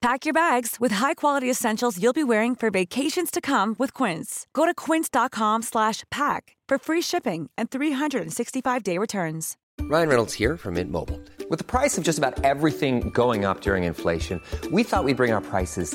Pack your bags with high-quality essentials you'll be wearing for vacations to come with Quince. Go to quince.com slash pack for free shipping and 365-day returns. Ryan Reynolds here from Mint Mobile. With the price of just about everything going up during inflation, we thought we'd bring our prices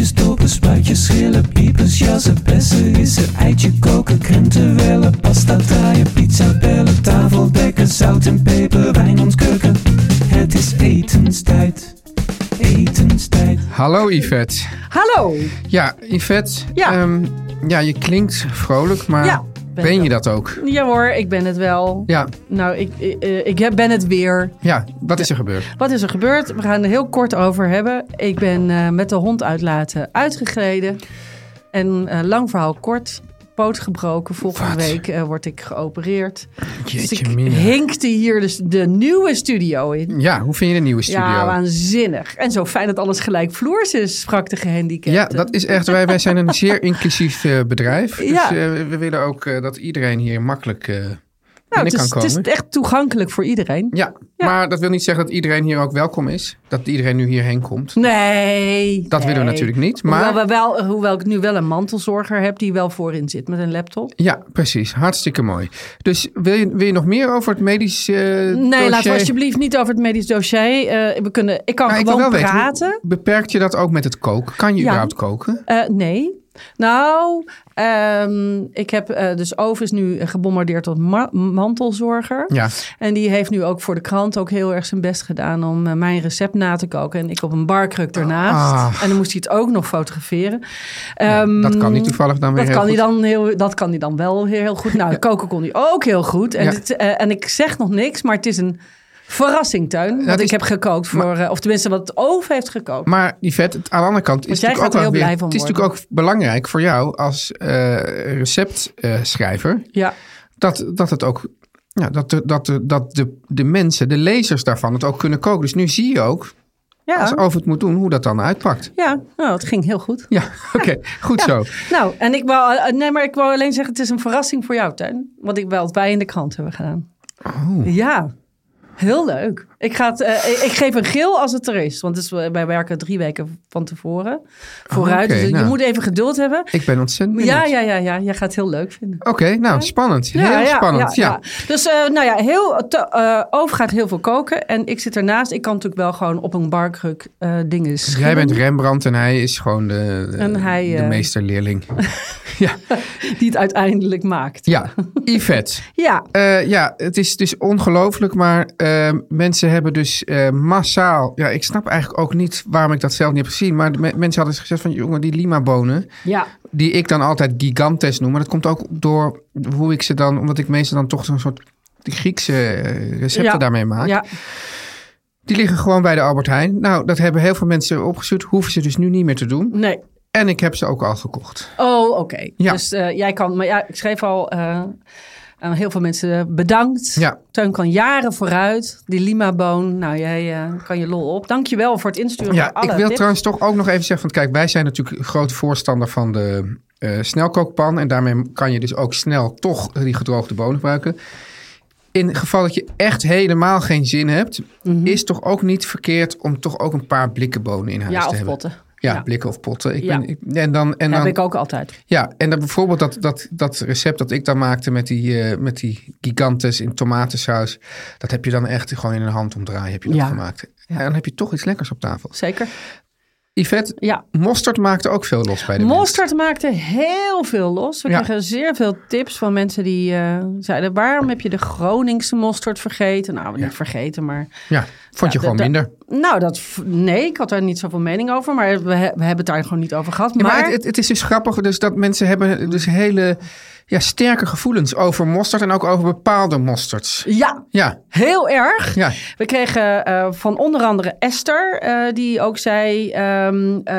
Boontjes, dopen, spuitjes, schillen, piepers, jassen, bessen, rissen, eitje koken, krenten wellen, pasta draaien, pizza bellen, tafel dekken, zout en peper, wijn ontkurken. Het is etenstijd, etenstijd. Hallo Yvette. Hallo. Ja, Yvette. Ja. ehm, ja, je klinkt vrolijk, maar Ja, ben ben, ik je dat ook? Ja hoor, ik ben het wel. Ja, Nou, ik, ik, eh, ik heb- ben het weer. ja. Wat is er gebeurd? Wat is er gebeurd? We gaan er heel kort over hebben. Ik ben eh, met de hond uitlaten uitgegleden. En eh, lang verhaal kort, poot gebroken. Volgende Wat? week eh, word ik geopereerd. dus Jeetje ik mina. hinkte hier dus de nieuwe studio in. Ja, hoe vind je de nieuwe studio? Ja, waanzinnig. En zo fijn dat alles gelijkvloers is, sprak de gehandicapte. Ja, dat is echt. Wij, wij zijn een zeer inclusief eh, bedrijf. Dus Ja. eh, we willen ook dat iedereen hier makkelijk nou, het, is, kan het komen. is echt toegankelijk voor iedereen. Ja, Ja. maar dat wil niet zeggen dat iedereen hier ook welkom is. Dat iedereen nu hierheen komt. Nee. Dat willen we natuurlijk niet, maar- Hoewel, we wel, hoewel ik nu wel een mantelzorger heb die wel voorin zit met een laptop. Ja, precies. Hartstikke mooi. Dus wil je, wil je nog meer over het medisch eh Nee, dossier? laten we alsjeblieft niet over het medisch dossier. Eh, we kunnen, ik kan Nou, ik gewoon wel weten, praten. hoe- beperkt je dat ook met het koken? Kan je Ja. überhaupt koken? Eh, nee. Nou, ehm, ik heb eh, dus Ove is nu gebombardeerd tot ma- mantelzorger. Ja. En die heeft nu ook voor de krant ook heel erg zijn best gedaan om eh, mijn recept na te koken. En ik op een barkruk ernaast. Ah. En dan moest hij het ook nog fotograferen. Ehm, dat kan niet toevallig dan weer Dat heel kan, hij dan heel, dat kan hij dan wel heel goed. Nou, koken kon hij ook heel goed. En, dit, eh, en ik zeg nog niks, maar het is een verrassing, Tuin. Wat Dat ik is- heb gekookt voor... eh, of tenminste, wat het Ove heeft gekookt. Maar die vet, aan de andere kant is het natuurlijk gaat ook wel heel weer, blij van het is natuurlijk ook belangrijk voor jou als eh, receptschrijver ja. dat, dat het ook ja, dat, de, dat, de, dat de, de mensen, de lezers daarvan het ook kunnen koken. Dus nu zie je ook, als over het moet doen, hoe dat dan uitpakt. ja. Nou, het ging heel goed. Ja, oké, goed zo. Nou, en ik wou, eh, nee, maar ik wou alleen zeggen, het is een verrassing voor jou, Tuin. Wat ik wel wij in de krant hebben gedaan. Oh. Ja, heel leuk. Ik, ga het, eh, ik, geef een geel als het er is. Want het is, wij werken drie weken van tevoren vooruit. oké, dus nou. je moet even geduld hebben. Ik ben ontzettend. Ja, ja, ja, ja. Jij gaat het heel leuk vinden. Oké, nou, spannend. Heel spannend, ja. Dus eh, nou ja, heel, eh, Over gaat heel veel koken. En ik zit ernaast. Ik kan natuurlijk wel gewoon op een barkruk eh dingen schillen. jij bent Rembrandt en hij is gewoon de, de, En hij, de eh, meesterleerling. ja, Die het uiteindelijk maakt. ja, Yvette. Ja, Eh, ja, het is dus ongelooflijk, maar eh, mensen hebben dus eh, massaal... Ja, ik snap eigenlijk ook niet waarom ik dat zelf niet heb gezien. Maar me- mensen hadden gezegd van, jongen, die lima-bonen... ja. die ik dan altijd gigantes noem. Maar dat komt ook door hoe ik ze dan... omdat ik meestal dan toch zo'n soort Griekse eh, recepten Ja. daarmee maak. ja. Die liggen gewoon bij de Albert Heijn. Nou, dat hebben heel veel mensen opgestuurd. Hoeven ze dus nu niet meer te doen. Nee. En ik heb ze ook al gekocht. Oh, oké. Ja. Dus eh, jij kan... Maar ja, ik schreef al... heel veel mensen bedankt. Ja. Teun kan jaren vooruit. Die Lima-boon. Nou, jij eh, kan je lol op. Dank je wel voor het insturen Ja, van alle ik wil tips. trouwens toch ook nog even zeggen... Want kijk, wij zijn natuurlijk grote voorstander van de eh, snelkookpan. En daarmee kan je dus ook snel toch die gedroogde bonen gebruiken. In het geval dat je echt helemaal geen zin hebt... is toch ook niet verkeerd om toch ook een paar blikken bonen in huis Mhm. Ja, te of hebben. potten. Ja, Ja. blikken of potten. Ik Ja. ben, ik- en dan, en Dat dan, heb ik ook altijd. Ja, en dan bijvoorbeeld dat, dat, dat recept dat ik dan maakte met die, eh, met die gigantes in tomatensaus. Dat heb je dan echt gewoon in een hand omdraaien heb je dat Ja. gemaakt. Ja. En dan heb je toch iets lekkers op tafel. Zeker. Yvette, Ja. mosterd maakte ook veel los bij de mens. Mosterd maakte heel veel los. We Ja. kregen zeer veel tips van mensen die eh, zeiden... waarom heb je de Groningse mosterd vergeten? Nou, niet vergeten, maar... Ja, vond je gewoon de- de- minder. Nou, dat, nee, ik had daar niet zoveel mening over. Maar we, he- we hebben het daar gewoon niet over gehad. Maar maar het, het, het is dus grappig dus dat mensen hebben dus hele ja, sterke gevoelens over mosterd en ook over bepaalde mostards. ja, Ja, heel erg. ja. We kregen eh, van onder andere Esther, eh, die ook zei: ehm, eh,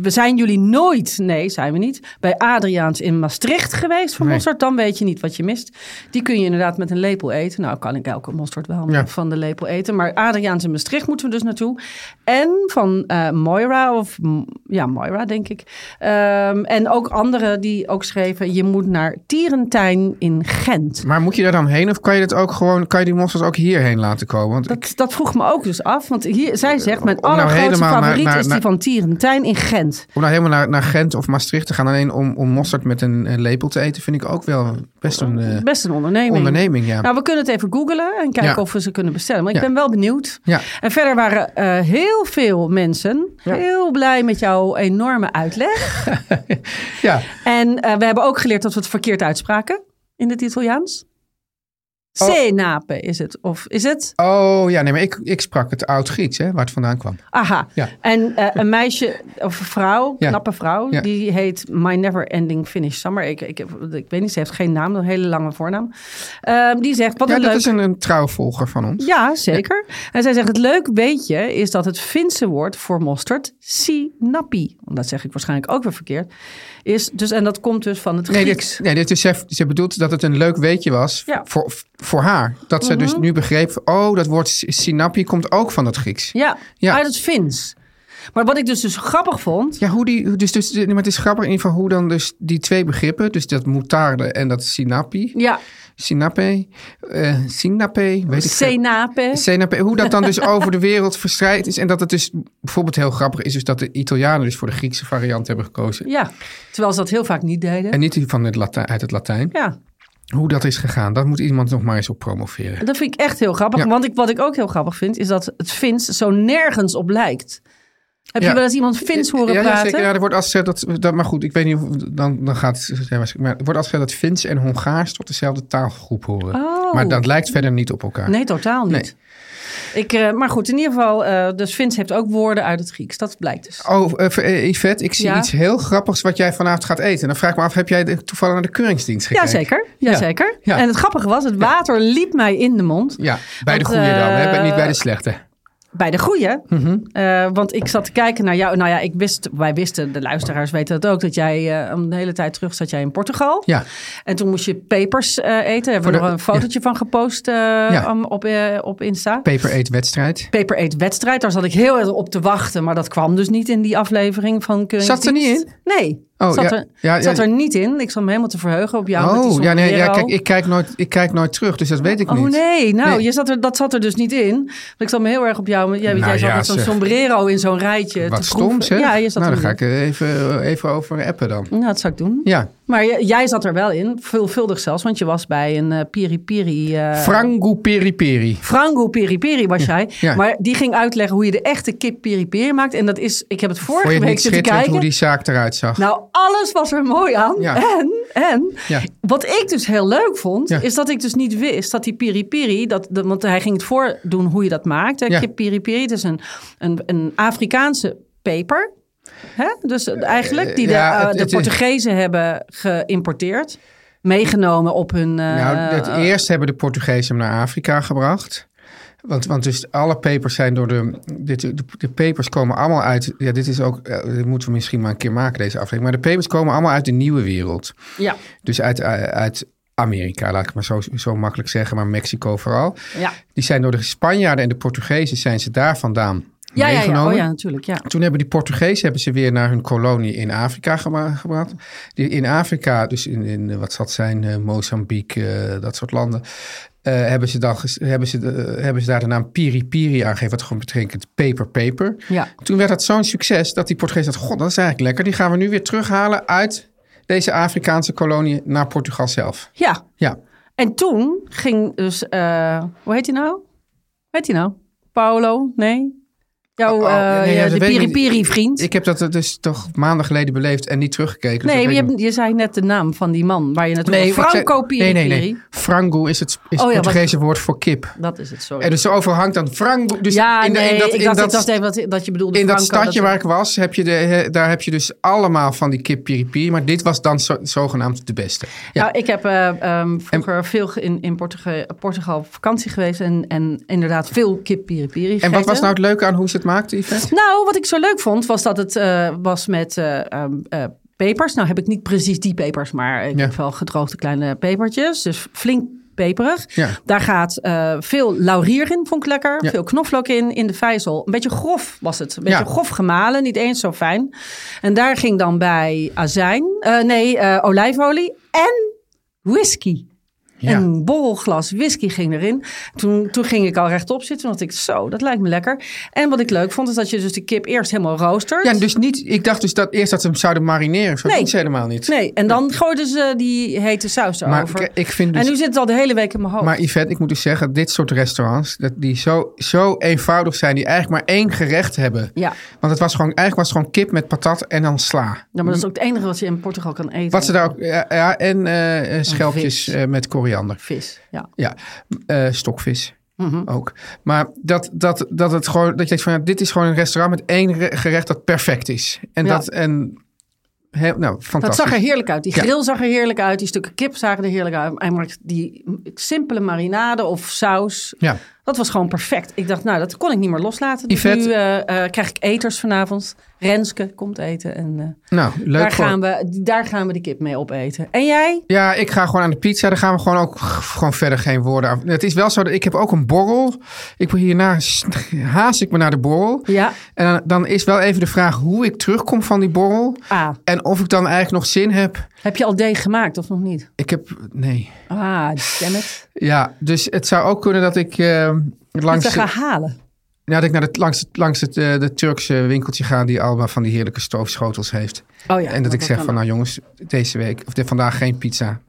We zijn jullie nooit, nee, zijn we niet, bij Adriaans in Maastricht geweest voor Nee. mosterd. Dan weet je niet wat je mist. Die kun je inderdaad met een lepel eten. Nou, kan ik elke mosterd wel Ja. van de lepel eten. Maar Adriaans in Maastricht moeten we dus naartoe. En van Moira, of ja, Moira, denk ik. Ehm, en ook anderen die ook schreven: Je moet naar Tierentuin in Gent. Maar moet je daar dan heen of kan je, dat ook gewoon, kan je die mostards ook hierheen laten komen? Want ik- Dat, dat vroeg me ook dus af. Want hier, zij zegt, mijn nou allergrootste helemaal naar- favoriet naar- is die naar- van Tierentuin in Gent. om nou helemaal naar, naar Gent of Maastricht te gaan alleen om, om mosterd met een, een lepel te eten, vind ik ook wel best een eh, Best een onderneming. onderneming. Ja. Nou, we kunnen het even googlen en kijken Ja. of we ze kunnen bestellen. Maar ik Ja. ben wel benieuwd. Ja. En verder waren eh, heel veel mensen heel blij met jouw enorme uitleg. ja. en eh, we hebben ook geleerd dat we het verkeerd uitspraken in het Italiaans. Oh. Senape is het. Of is het? Oh ja, nee, maar ik, ik sprak het oud-Grieks, hè, waar het vandaan kwam. Aha. Ja. En eh, een meisje of een vrouw, Ja. knappe vrouw, Ja. die heet My Never Ending Finish Summer. Ik, ik, ik weet niet, ze heeft geen naam, een hele lange voornaam. Ehm, die zegt, wat Ja, een dat leuk... is een, een trouwvolger van ons. Ja, zeker. En zij zegt, het leuk weetje is dat het Finse woord voor mosterd, sinapi, dat zeg ik waarschijnlijk ook weer verkeerd, is dus, en dat komt dus van het Nee, Grieks. dit, nee dit is, ze, ze bedoelt dat het een leuk weetje was Ja. voor, voor haar. Dat ze dus nu begreep, oh, dat woord sinapi komt ook van het Grieks. Ja, Ja. uit het Fins. Maar wat ik dus, dus grappig vond, Ja, hoe die, dus, dus, maar het is grappig in ieder geval hoe dan dus die twee begrippen, dus dat moutarde en dat sinapi, ja, sinape, sinape, weet ik senape. Senape, hoe dat dan dus over de wereld verspreid is. En dat het dus bijvoorbeeld heel grappig is, dus dat de Italianen dus voor de Griekse variant hebben gekozen. Ja, terwijl ze dat heel vaak niet deden. En niet van het Latijn, uit het Latijn. Ja, Hoe dat is gegaan, dat moet iemand nog maar eens op promoveren. Dat vind ik echt heel grappig. Ja. Want ik, wat ik ook heel grappig vind, is dat het Fins zo nergens op lijkt. Heb Ja. je wel eens iemand Fins horen ja, ja, praten? zeker. Ja, er wordt als gezegd dat, dat, maar goed, ik weet niet, of, dan, dan gaat het, maar er wordt als gezegd dat Fins en Hongaars tot dezelfde taalgroep horen. Oh. Maar dat lijkt verder niet op elkaar. Nee, totaal niet. Ik, eh, maar goed, in ieder geval, eh dus Fins heeft ook woorden uit het Grieks. Dat blijkt dus. Oh, eh, Yvette, ik zie Ja? iets heel grappigs wat jij vanavond gaat eten. Dan vraag ik me af, heb jij de- toevallig naar de keuringsdienst gekeken? Jazeker, Ja. jazeker. Ja. En het grappige was, het water liep mij in de mond. Ja, bij de goede dan, hè? niet bij de slechte. Bij de goeie. Mhm. Eh, want ik zat te kijken naar jou. Nou ja, ik wist, wij wisten, de luisteraars weten dat ook, dat jij eh, een hele tijd terug zat jij in Portugal. Ja, En toen moest je pepers eh, eten. Hebben we de- nog een fotootje van gepost Ja. op, op Insta. paper eet wedstrijd. Paper Eat wedstrijd. Daar zat ik heel erg op te wachten. Maar dat kwam dus niet in die aflevering van Keuringsdienst. Zat er niet in? Nee. Oh, zat ja. er, Ja, ja. zat er niet in. Ik zat me helemaal te verheugen op jou. met die Oh, ja, nee, ja, kijk, ik kijk, nooit, ik kijk nooit terug, dus dat weet ik Oh niet. nee, nou, Nee. Je zat er, dat zat er dus niet in. Want ik zat me heel erg op jou. Jij, Nou jij zat ja, met zo'n sombrero in zo'n rijtje Wat te stom, proeven. zeg. Ja, je zat nou, dan ga ik er even, even over appen dan. Nou, dat zou ik doen. Ja. Maar jij zat er wel in, veelvuldig zelfs, want je was bij een eh piri piri. eh, Frango peri peri. Frango piri piri was jij. ja. Maar die ging uitleggen hoe je de echte kip piri piri maakt. En dat is, ik heb het Vond je vorige week zitten kijken. hoe die zaak eruit zag? Nou, alles was er mooi aan. Ja. En, en Ja. wat ik dus heel leuk vond, is dat ik dus niet wist dat die piri piri, dat, de, want hij ging het voordoen hoe je dat maakt. Hè? Kip piri piri, het is een, een, een Afrikaanse peper. Hè? Dus eigenlijk die de, ja, eh, de Portugezen hebben geïmporteerd. Meegenomen op hun... eh, nou, het eerst hebben de Portugezen hem naar Afrika gebracht. Want, want dus alle pepers zijn door de, dit, de... De pepers komen allemaal uit... Ja, dit is ook... eh, Dit moeten we misschien maar een keer maken, deze aflevering. Maar de pepers komen allemaal uit de nieuwe wereld. ja, Dus uit, uit Amerika, laat ik maar zo, zo makkelijk zeggen. Maar Mexico vooral. ja. Die zijn door de Spanjaarden en de Portugezen zijn ze daar vandaan Ja, ja, ja. Oh ja, natuurlijk. Ja. Toen hebben die Portugezen hebben ze weer naar hun kolonie in Afrika gebra- gebracht. Die in Afrika, dus in, in wat zal het zijn, eh, Mozambique, eh, dat soort landen. eh, hebben, ze dan hebben, ze, hebben ze daar de naam Piri Piri aangegeven, wat gewoon betekent paper paper. Ja. Toen werd dat zo'n succes dat die Portugezen dachten, god, dat is eigenlijk lekker. Die gaan we nu weer terughalen uit deze Afrikaanse kolonie naar Portugal zelf. ja. Ja, En toen ging dus, eh, hoe heet hij nou? Hoe heet hij nou? Paulo? Nee? Jouw Oh, ja, eh, nee, ja, dat de piri-piri-vriend. Ik heb dat dus toch maanden geleden beleefd en niet teruggekeken. dus Nee, dat je, hebt, je zei net de naam van die man waar je naartoe Nee, nee, Franco nee, Piri-Piri. nee, nee. Frango is het, is Oh het ja, Portugese woord voor kip. Dat is het, sorry. En dus overal hangt dan Frango. Dus ja, in, de- nee, in dat, ik in dacht, dat, dacht dat, dat je bedoelde in dat Franco, stadje waar ik was, heb je de, he- daar heb je dus allemaal van die kip piri Maar dit was dan zo, zogenaamd de beste. Ja. Nou, ik heb eh, ehm, vroeger veel in, in Portugal, Portugal op vakantie geweest en, en inderdaad veel kip piri-piri en wat was nou het leuke aan hoe ze het Yvette? Nou, wat ik zo leuk vond, was dat het eh, was met eh, ehm, eh, pepers. Nou heb ik niet precies die pepers, maar ik Ja. heb wel gedroogde kleine pepertjes. Dus flink peperig. Ja. Daar gaat veel laurier in, vond ik lekker. Ja. Veel knoflook in, in de vijzel. Een beetje grof was het. Een beetje Ja. grof gemalen, niet eens zo fijn. En daar ging dan bij azijn, nee, olijfolie en whisky. Ja. Een borrelglas whisky ging erin. Toen, toen ging ik al rechtop zitten. Want ik zo, dat lijkt me lekker. En wat ik leuk vond, is dat je dus de kip eerst helemaal roostert. Ja, dus niet, ik dacht dus dat eerst dat ze hem zouden marineren. Zo Nee. doen ze helemaal niet. Nee, en dan gooiden ze die hete saus Maar erover. ik, ik vind dus, En nu zit het al de hele week in mijn hoofd. Maar Yvette, ik moet dus zeggen, dit soort restaurants, dat die zo, zo eenvoudig zijn, die eigenlijk maar één gerecht hebben. Ja. Want het was gewoon, eigenlijk was het gewoon kip met patat en dan sla. ja, maar dat is ook het enige wat je in Portugal kan eten. Wat ze daar ook, ja, ja en eh, eh, schelpjes vis. eh, met koriander. Vis, ja. Ja, eh, stokvis. Mhm. Ook. Maar dat, dat, dat het gewoon, dat je denkt van ja, dit is gewoon een restaurant met één re- gerecht dat perfect is. En Ja. dat, en, heel, nou, Dat zag er heerlijk uit. Die Ja. grill zag er heerlijk uit. Die stukken kip zagen er heerlijk uit. Maar die simpele marinade of saus, Ja. Dat was gewoon perfect. Ik dacht, nou, dat kon ik niet meer loslaten. Dus Yvette? nu eh, eh, krijg ik eters vanavond. Renske komt eten. En eh, Nou, leuk daar, voor- gaan we, daar gaan we de kip mee opeten. En jij? Ja, ik ga gewoon aan de pizza. Daar gaan we gewoon ook gewoon verder geen woorden aan. Het is wel zo dat ik heb ook een borrel. Ik wil hierna haast ik me naar de borrel. Ja. En dan, dan is wel even de vraag hoe ik terugkom van die borrel. Ah, En of ik dan eigenlijk nog zin heb. Heb je al deeg gemaakt of nog niet? Ik heb, nee. Ah, damn it. Ja, dus het zou ook kunnen dat ik eh, langs, Dat ik ga halen. ja, dat ik naar de, langs, het, langs het eh, de Turkse winkeltje ga die allemaal van die heerlijke stoofschotels heeft. Oh ja, en dat ik zeg van nou jongens, deze week of dit, vandaag geen pizza.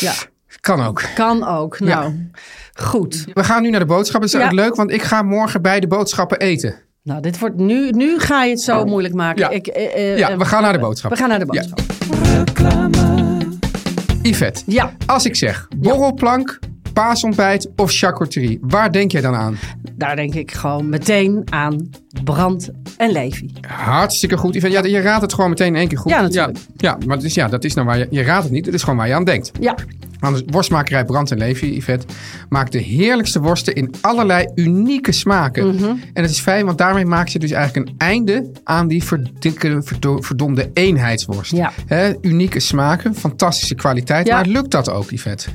Ja, Kan ook. kan ook. Ja. Nou, goed. We gaan nu naar de boodschappen. Dat is Ja. ook leuk, want ik ga morgen bij de boodschappen eten. Nou, dit wordt nu, nu ga je het zo moeilijk maken. Ja. Ik, eh, eh, Ja, we gaan naar de boodschappen. We gaan naar de Ja. Boodschap. Yvette, Ja, als ik zeg borrelplank, paasontbijt of charcuterie, waar denk jij dan aan? daar denk ik gewoon meteen aan Brand en Levi. Hartstikke goed. Yvette, ja, je raadt het gewoon meteen in één keer goed. Ja, natuurlijk. Ja, ja maar het is, ja, dat is nou waar je, je raadt het niet. Het is gewoon waar je aan denkt. Ja, Want de worstmakerij Brand en Levi, Yvette, maakt de heerlijkste worsten in allerlei unieke smaken. Mhm. En het is fijn, want daarmee maakt ze dus eigenlijk een einde aan die verdikke, verdo- verdomde eenheidsworst. Ja. Unieke smaken, fantastische kwaliteit. Ja. Maar lukt dat ook, Yvette?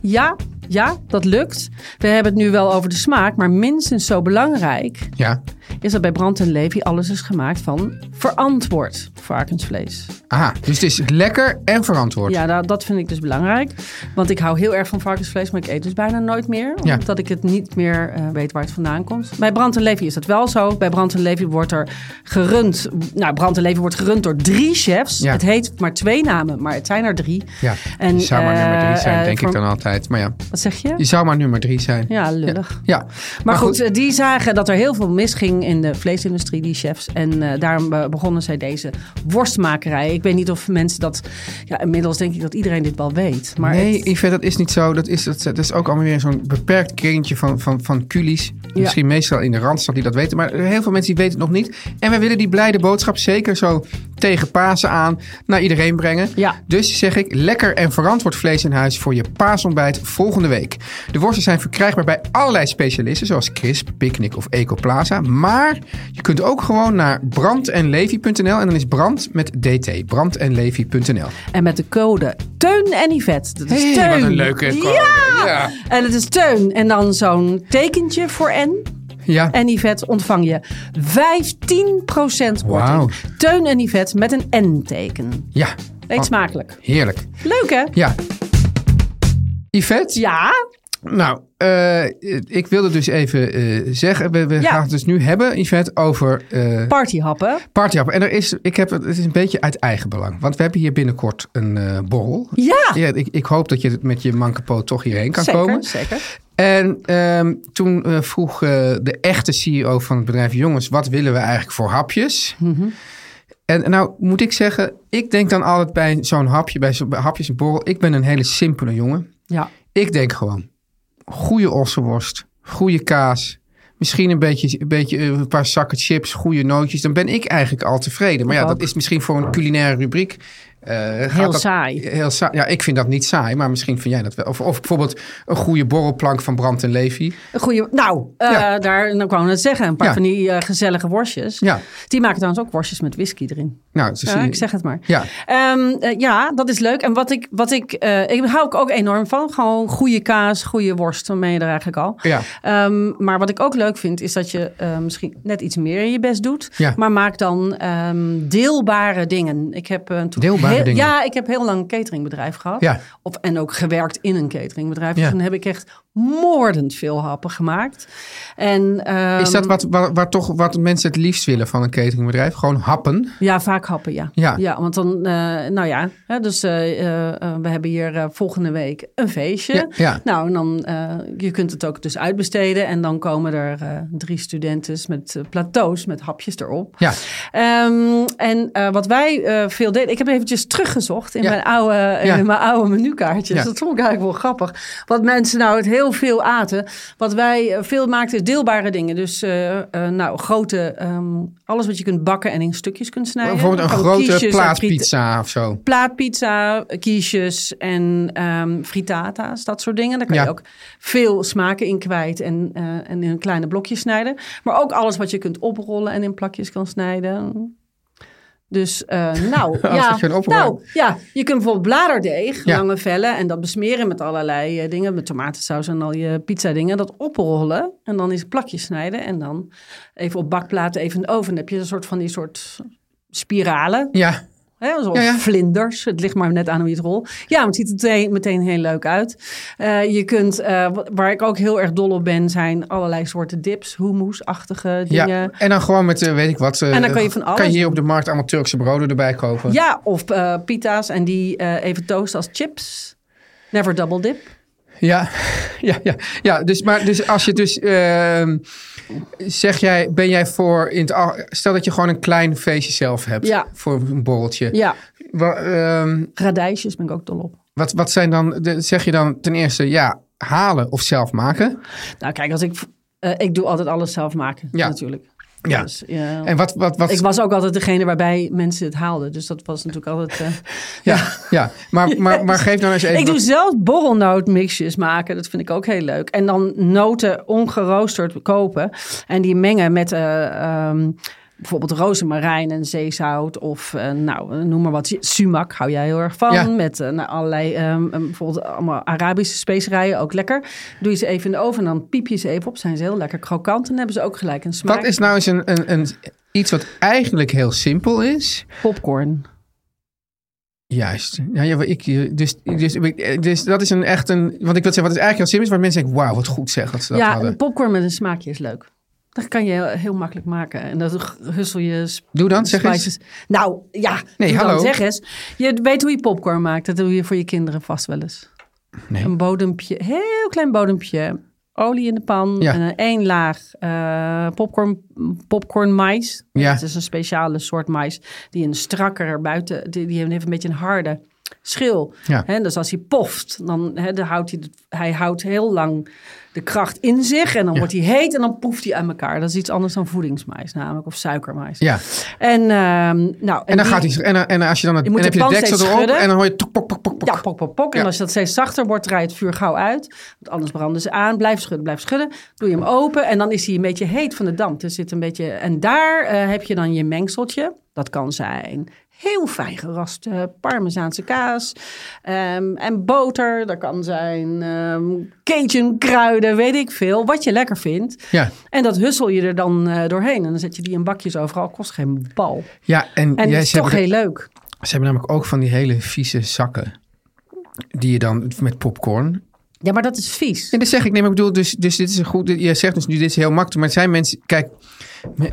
ja, ja, dat lukt. We hebben het nu wel over de smaak, maar minstens zo belangrijk Ja. Is dat bij Brand en Levi alles is gemaakt van verantwoord varkensvlees. Aha, dus het is lekker en verantwoord. Ja, dat, dat vind ik dus belangrijk. Want ik hou heel erg van varkensvlees, maar ik eet dus bijna nooit meer. Ja. Omdat ik het niet meer eh, weet waar het vandaan komt. Bij Brand en Levi is dat wel zo. Bij Brand en Levi wordt er gerund... Nou, Brand en Levi wordt gerund door drie chefs. Ja. Het heet maar twee namen, maar het zijn er drie. Ja, En, zou maar eh, nummer drie zijn, eh, denk voor- ik dan altijd. Maar ja, Wat zeg je? je zou maar nummer drie zijn. Ja, lullig. Ja, Maar, goed, eh, die zagen dat er heel veel misging in de vleesindustrie, die chefs. En eh, daarom begonnen zij deze worstmakerij. Ik weet niet of mensen dat... Ja, inmiddels denk ik dat iedereen dit wel weet. Maar nee, het- Yvette, dat is niet zo. Dat is, dat, dat is ook allemaal weer zo'n beperkt kringetje van, van, van culies. Misschien meestal in de Randstad die dat weten. Maar heel veel mensen die weten het nog niet. En wij willen die blijde boodschap zeker zo tegen Pasen aan naar iedereen brengen. Ja. Dus zeg ik, lekker en verantwoord vlees in huis voor je paasontbijt volgende week. De worsten zijn verkrijgbaar bij allerlei specialisten zoals Crisp, Picnic of Ecoplaza. Maar je kunt ook gewoon naar brandenlevy.nl en dan is brand met dt. brandenlevy.nl. En met de code Teun en Yvette. Dat is Hey, Teun. wat een leuke code. Ja! Ja. En het is Teun. En dan zo'n tekentje voor N. Ja. En Yvette ontvang je 15% korting. Teun en Yvette met een N-teken. Ja. Eet Oh, smakelijk. Heerlijk. Leuk hè? Ja. Yvette? Ja. Nou, eh, ik wilde dus even eh, zeggen, we, we Ja. gaan het dus nu hebben, Yvette, over eh Partyhappen. partyhappen. En er is, ik heb, het is een beetje uit eigen belang, want we hebben hier binnenkort een borrel. Ja. Ja, ik, ik hoop dat je met je mankepoot toch hierheen kan Zeker, komen. zeker. En ehm, toen eh, vroeg eh, de echte CEO van het bedrijf... jongens, wat willen we eigenlijk voor hapjes? En nou moet ik zeggen, ik denk dan altijd bij zo'n hapje, bij zo'n hapjes en borrel... ik ben een hele simpele jongen. Ja. Ik denk gewoon, goede ossenworst, goede kaas... Misschien een beetje, een beetje eh, een paar zakken chips, goede nootjes. Dan ben ik eigenlijk al tevreden. Maar ja, dat is misschien voor een culinaire rubriek. Eh, Heel dat- saai. Heel saai. Ja, ik vind dat niet saai, maar misschien vind jij dat wel. Of, of bijvoorbeeld een goede borrelplank van Brand en Levy. Een goede, nou, eh, Ja. daar nou, kwam ik net zeggen. Een paar Ja. van die eh, gezellige worstjes. Ja. Die maken trouwens ook worstjes met whisky erin. Nou, Ja, ik zeg het maar. Ja. Ehm, eh, ja, dat is leuk. En wat ik, wat ik, ik hou ik ook enorm van. Gewoon goede kaas, goede worst. Dan ben je er eigenlijk al. Ja. Ehm, maar wat ik ook leuk vind, is dat je misschien net iets meer in je best doet. Ja. Maar maak dan ehm, deelbare dingen. Ik heb, Deelbare heel- dingen? Ja, ik heb heel lang een cateringbedrijf gehad. Ja. Of, en ook gewerkt in een cateringbedrijf. Ja. Dus toen heb ik echt moordend veel happen gemaakt. En, ehm, Is dat wat, wat, toch wat mensen het liefst willen van een cateringbedrijf? Gewoon happen? Ja, vaak happen, ja. Ja. want dan, eh, nou ja, hè, dus eh, eh, we hebben hier volgende week een feestje. Ja, ja. Nou, en dan, je kunt het ook dus uitbesteden. En dan komen er drie studenten met plateaus met hapjes erop. Ja. Ehm, en wat wij veel deden, ik heb eventjes teruggezocht in, Ja. mijn, oude, in mijn oude menukaartjes. Dat vond ik eigenlijk wel grappig. Wat mensen nou het heel veel aten. Wat wij eh, veel maakten is deelbare dingen. Dus eh, eh, nou, grote, ehm, alles wat je kunt bakken en in stukjes kunt snijden. Bijvoorbeeld een grote plaatpizza of zo. plaatpizza, quiches en ehm fritata's, dat soort dingen. Daar kan Ja. je ook veel smaken in kwijt en, eh, en in kleine blokjes snijden. Maar ook alles wat je kunt oprollen en in plakjes kan snijden. Dus eh, nou, ja, nou, ja, je kunt bijvoorbeeld bladerdeeg, Ja. lange vellen en dat besmeren met allerlei eh, dingen, met tomatensaus en al je pizza dingen, dat oprollen en dan is plakjes snijden en dan even op bakplaten even in de oven. Dan heb je een soort van die soort spiralen. Ja, Hè, zoals Ja, ja. vlinders. Het ligt maar net aan hoe je het rolt. Ja, maar het ziet er meteen, meteen heel leuk uit. Eh, je kunt, eh, wa- waar ik ook heel erg dol op ben, zijn allerlei soorten dips, hummus-achtige dingen. ja. Ja, En dan gewoon met, eh, weet ik wat. En dan kan je van alles Kan je hier op de markt allemaal Turkse broden erbij kopen? of eh, pita's en die even toasten als chips. Never double dip. Ja, ja, ja. ja dus, maar dus als je dus, ehm, zeg jij, ben jij voor, in het, stel dat je gewoon een klein feestje zelf hebt Ja. voor een borreltje. Ja, Wa- ehm, radijsjes ben ik ook dol op. wat, wat zijn dan, de, zeg je dan ten eerste, ja, halen of zelf maken? Nou kijk, als ik, eh, ik doe altijd alles zelf maken Ja. natuurlijk. Ja. Dus, ja. En wat, wat, wat, ik was ook altijd degene waarbij mensen het haalden. Dus dat was natuurlijk altijd... eh, ja, ja. Maar, maar, maar geef dan eens even. Ik doe zelf borrelnootmixjes maken. Dat vind ik ook heel leuk. En dan noten ongeroosterd kopen. En die mengen met eh, ehm, bijvoorbeeld rozemarijn en zeezout. Of eh, nou, noem maar wat. Sumac hou jij heel erg van. Ja. Met eh, nou, allerlei, ehm, ehm, bijvoorbeeld allemaal Arabische specerijen. Ook lekker. Doe je ze even in de oven en dan piep je ze even op. Zijn ze heel lekker krokant. En hebben ze ook gelijk een smaak. Wat is nou eens een, een, een, iets wat eigenlijk heel simpel is? Popcorn. Juist. Ja, ja, ik, dus, dus, dus dat is een echt een. Want ik wil zeggen, wat is eigenlijk heel simpel is, waar mensen denken: wauw, wat goed zeg dat ze dat ja, hadden. popcorn met een smaakje is leuk. Dat kan je heel, heel makkelijk maken. En dat hussel je Doe dan, zeg eens. Nou, ja. Nee, hallo. Dan, zeg eens. Je weet hoe je popcorn maakt. Dat doe je voor je kinderen vast wel eens. Nee. Een bodempje, heel klein bodempje. Olie in de pan. Ja. En dan één laag eh, popcorn, popcorn mais. Ja. Dat is een speciale soort mais. Die een strakker buiten... Die, die heeft een beetje een harde schil. Ja. Dus als hij poft, dan, dan houdt hij, hij houdt heel lang de kracht in zich. En dan Ja. wordt hij heet en dan poeft hij aan elkaar. Dat is iets anders dan voedingsmais namelijk. Of suikermais. Ja. En, ehm, nou, En dan die- gaat hij. En, en als je dan het, Je moet en heb je de deksel erop en dan hoor je tok, pok, pok, pok, pok. Ja, pok, pok, pok. En als dat steeds zachter wordt, draai je het vuur gauw uit. Want anders branden ze aan. Blijf schudden, blijf schudden. Doe je hem open en dan is hij een beetje heet van de damp. Er zit een beetje... En daar eh, heb je dan je mengseltje. Dat kan zijn heel fijn geraste parmezaanse kaas. ehm, en boter. Dat kan zijn ehm Cajun kruiden, weet ik veel. Wat je lekker vindt. Ja. En dat hussel je er dan eh, doorheen. En dan zet je die in bakjes overal. Kost geen bal. Ja, en, En jij, is toch heel leuk. ze hebben namelijk ook van die hele vieze zakken. Die je dan met popcorn. Ja, maar dat is vies. En dat zeg ik, nee, maar ik bedoel, dus, dus dit is een goed, je zegt dus nu, dit is heel makkelijk, maar het zijn mensen, kijk,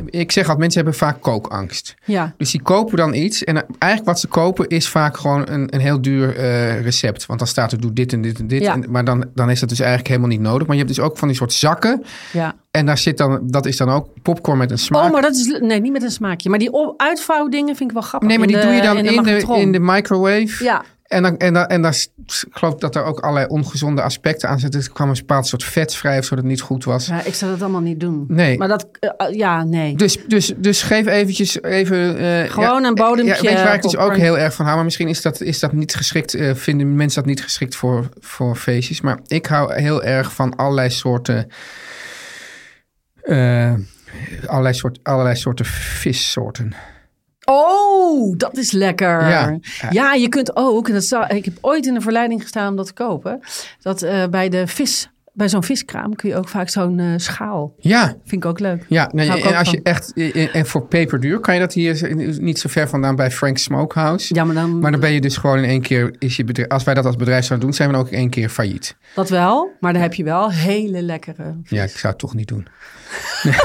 ik zeg altijd, mensen hebben vaak kookangst. Ja. Dus die kopen dan iets en eigenlijk wat ze kopen is vaak gewoon een, een heel duur eh, recept. Want dan staat er, doe dit en dit en dit. Ja. En, maar dan, dan is dat dus eigenlijk helemaal niet nodig. Maar je hebt dus ook van die soort zakken. Ja. En daar zit dan, dat is dan ook popcorn met een smaak. Oh, maar dat is... Nee, niet met een smaakje. Maar die uitvouwdingen vind ik wel grappig. nee, maar die de- doe je dan in de, in de, microwave. Ja. En, dan, en, dan, en daar, s- ik geloof dat er ook allerlei ongezonde aspecten aan zitten. Er kwam een bepaald soort vet vrij of zo dat niet goed was. Ja, ik zou dat allemaal niet doen. Nee. Maar dat... eh, ja, nee. Dus, dus, dus geef eventjes even... eh, Gewoon ja, een bodempje Ja, weet je waar ik dus ook heel erg van hou? Maar misschien is dat, is dat niet geschikt... eh, vinden mensen dat niet geschikt voor, voor feestjes. Maar ik hou heel erg van allerlei soorten... eh, allerlei, soort, allerlei soorten vissoorten. Oh, dat is lekker. Ja. Ja, je kunt ook, en dat zou, ik heb ooit in de verleiding gestaan om dat te kopen, dat eh, bij de vis, bij zo'n viskraam kun je ook vaak zo'n eh, schaal. Ja, Vind ik ook leuk. ja nee, en als je echt... eh, En voor peperduur kan je dat hier niet zo ver vandaan bij Frank's Smokehouse. Ja, maar dan, Maar dan ben je dus gewoon in één keer... Is je bedrijf, als wij dat als bedrijf zouden doen, zijn we dan ook in één keer failliet. dat wel, maar dan heb je wel hele lekkere. Ja, ik zou het toch niet doen.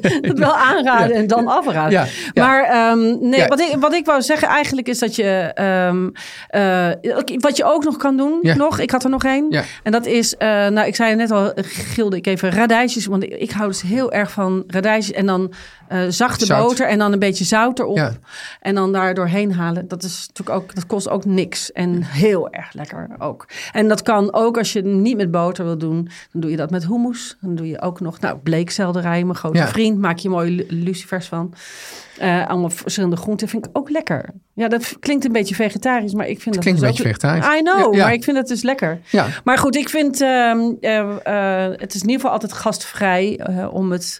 Het wel aanraden en dan afraden. Ja, ja. Maar ehm, nee, Ja. wat, ik, wat ik wou zeggen eigenlijk is dat je... ehm, eh, wat je ook nog kan doen, nog, ik had er nog één. En dat is, eh, nou ik zei net al, gilde ik even radijsjes. Want ik, ik hou dus heel erg van radijsjes. En dan eh, zachte Zout. boter en dan een beetje zout erop. Ja. En dan daar doorheen halen. Dat, is natuurlijk ook, dat kost ook niks. En heel erg lekker ook. En dat kan ook als je het niet met boter wil doen. Dan doe je dat met hummus. Dan doe je ook nog, nou bleekselderij, mijn grote Ja. vriend. Maak je mooie lu- lucifers van. Eh, allemaal verschillende groenten vind ik ook lekker. Ja, dat klinkt een beetje vegetarisch, maar ik vind dat klinkt dus een beetje vegetarisch. I know, Ja, maar ik vind het dus lekker. Ja. Maar goed, ik vind ehm, eh, het is in ieder geval altijd gastvrij om het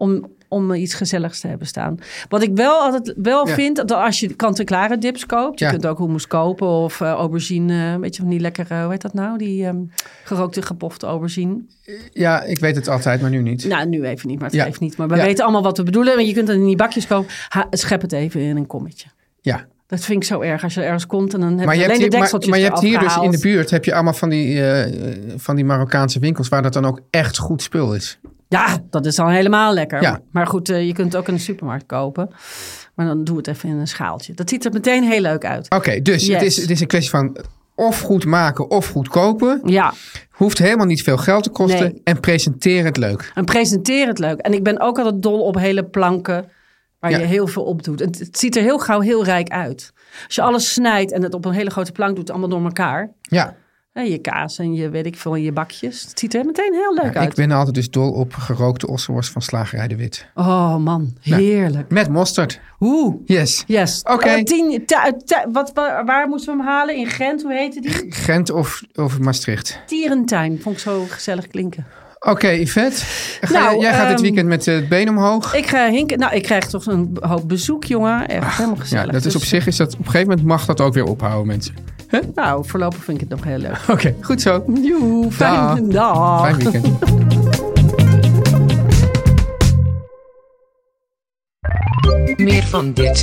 om, om iets gezelligs te hebben staan. Wat ik wel altijd wel Ja. vind, dat als je kant-en-klare dips koopt, je kunt ook hummus kopen of eh, aubergine, weet je van die lekkere, hoe heet dat nou, die ehm, gerookte gepofte aubergine. Ja, ik weet het altijd, maar nu niet. Nou, nu even niet, maar het Ja. niet. Maar we weten allemaal wat we bedoelen. Want je kunt het in die bakjes kopen. Ha, schep het even in een kommetje. Ja. Dat vind ik zo erg als je ergens komt en dan heb Maar je alleen hebt de maar, dekseltjes maar je hebt hier dus in de buurt heb je allemaal van die, eh, van die Marokkaanse winkels waar dat dan ook echt goed spul is. Ja, dat is dan helemaal lekker. Ja. Maar goed, eh, je kunt het ook in de supermarkt kopen. Maar dan doe het even in een schaaltje. Dat ziet er meteen heel leuk uit. Oké, dus het, is, het is een kwestie van of goed maken of goed kopen. Ja, Hoeft helemaal niet veel geld te kosten. Nee. En presenteer het leuk. en presenteer het leuk. En ik ben ook altijd dol op hele planken waar Ja. je heel veel op doet. Het, het ziet er heel gauw heel rijk uit. Als je alles snijdt en het op een hele grote plank doet, allemaal door elkaar. Ja, Je kaas en je weet ik veel, je bakjes. Het ziet er meteen heel leuk ik uit. ben altijd dus dol op gerookte ossenworst van Slagerij de Wit. Oh man, heerlijk. Met mosterd. Oeh. Yes. Yes. Oké. Eh, wat, waar, waar moesten we hem halen? In Gent, hoe heette die? Gent of, of Maastricht. Tierentuin. Vond ik zo gezellig klinken. Oké, Yvette. Ga Nou, jij- gaat dit ehm, weekend met eh, het been omhoog. Ik ga hinken. Nou, ik krijg toch een hoop bezoek, jongen. Echt helemaal ja, gezellig. dat is op Dus, zich is dat op een gegeven moment mag dat ook weer ophouden, mensen. Nou, voorlopig vind ik het nog heel leuk. Oké, goed zo. Joe, fijne Dag. dag. Fijn weekend. Meer van dit.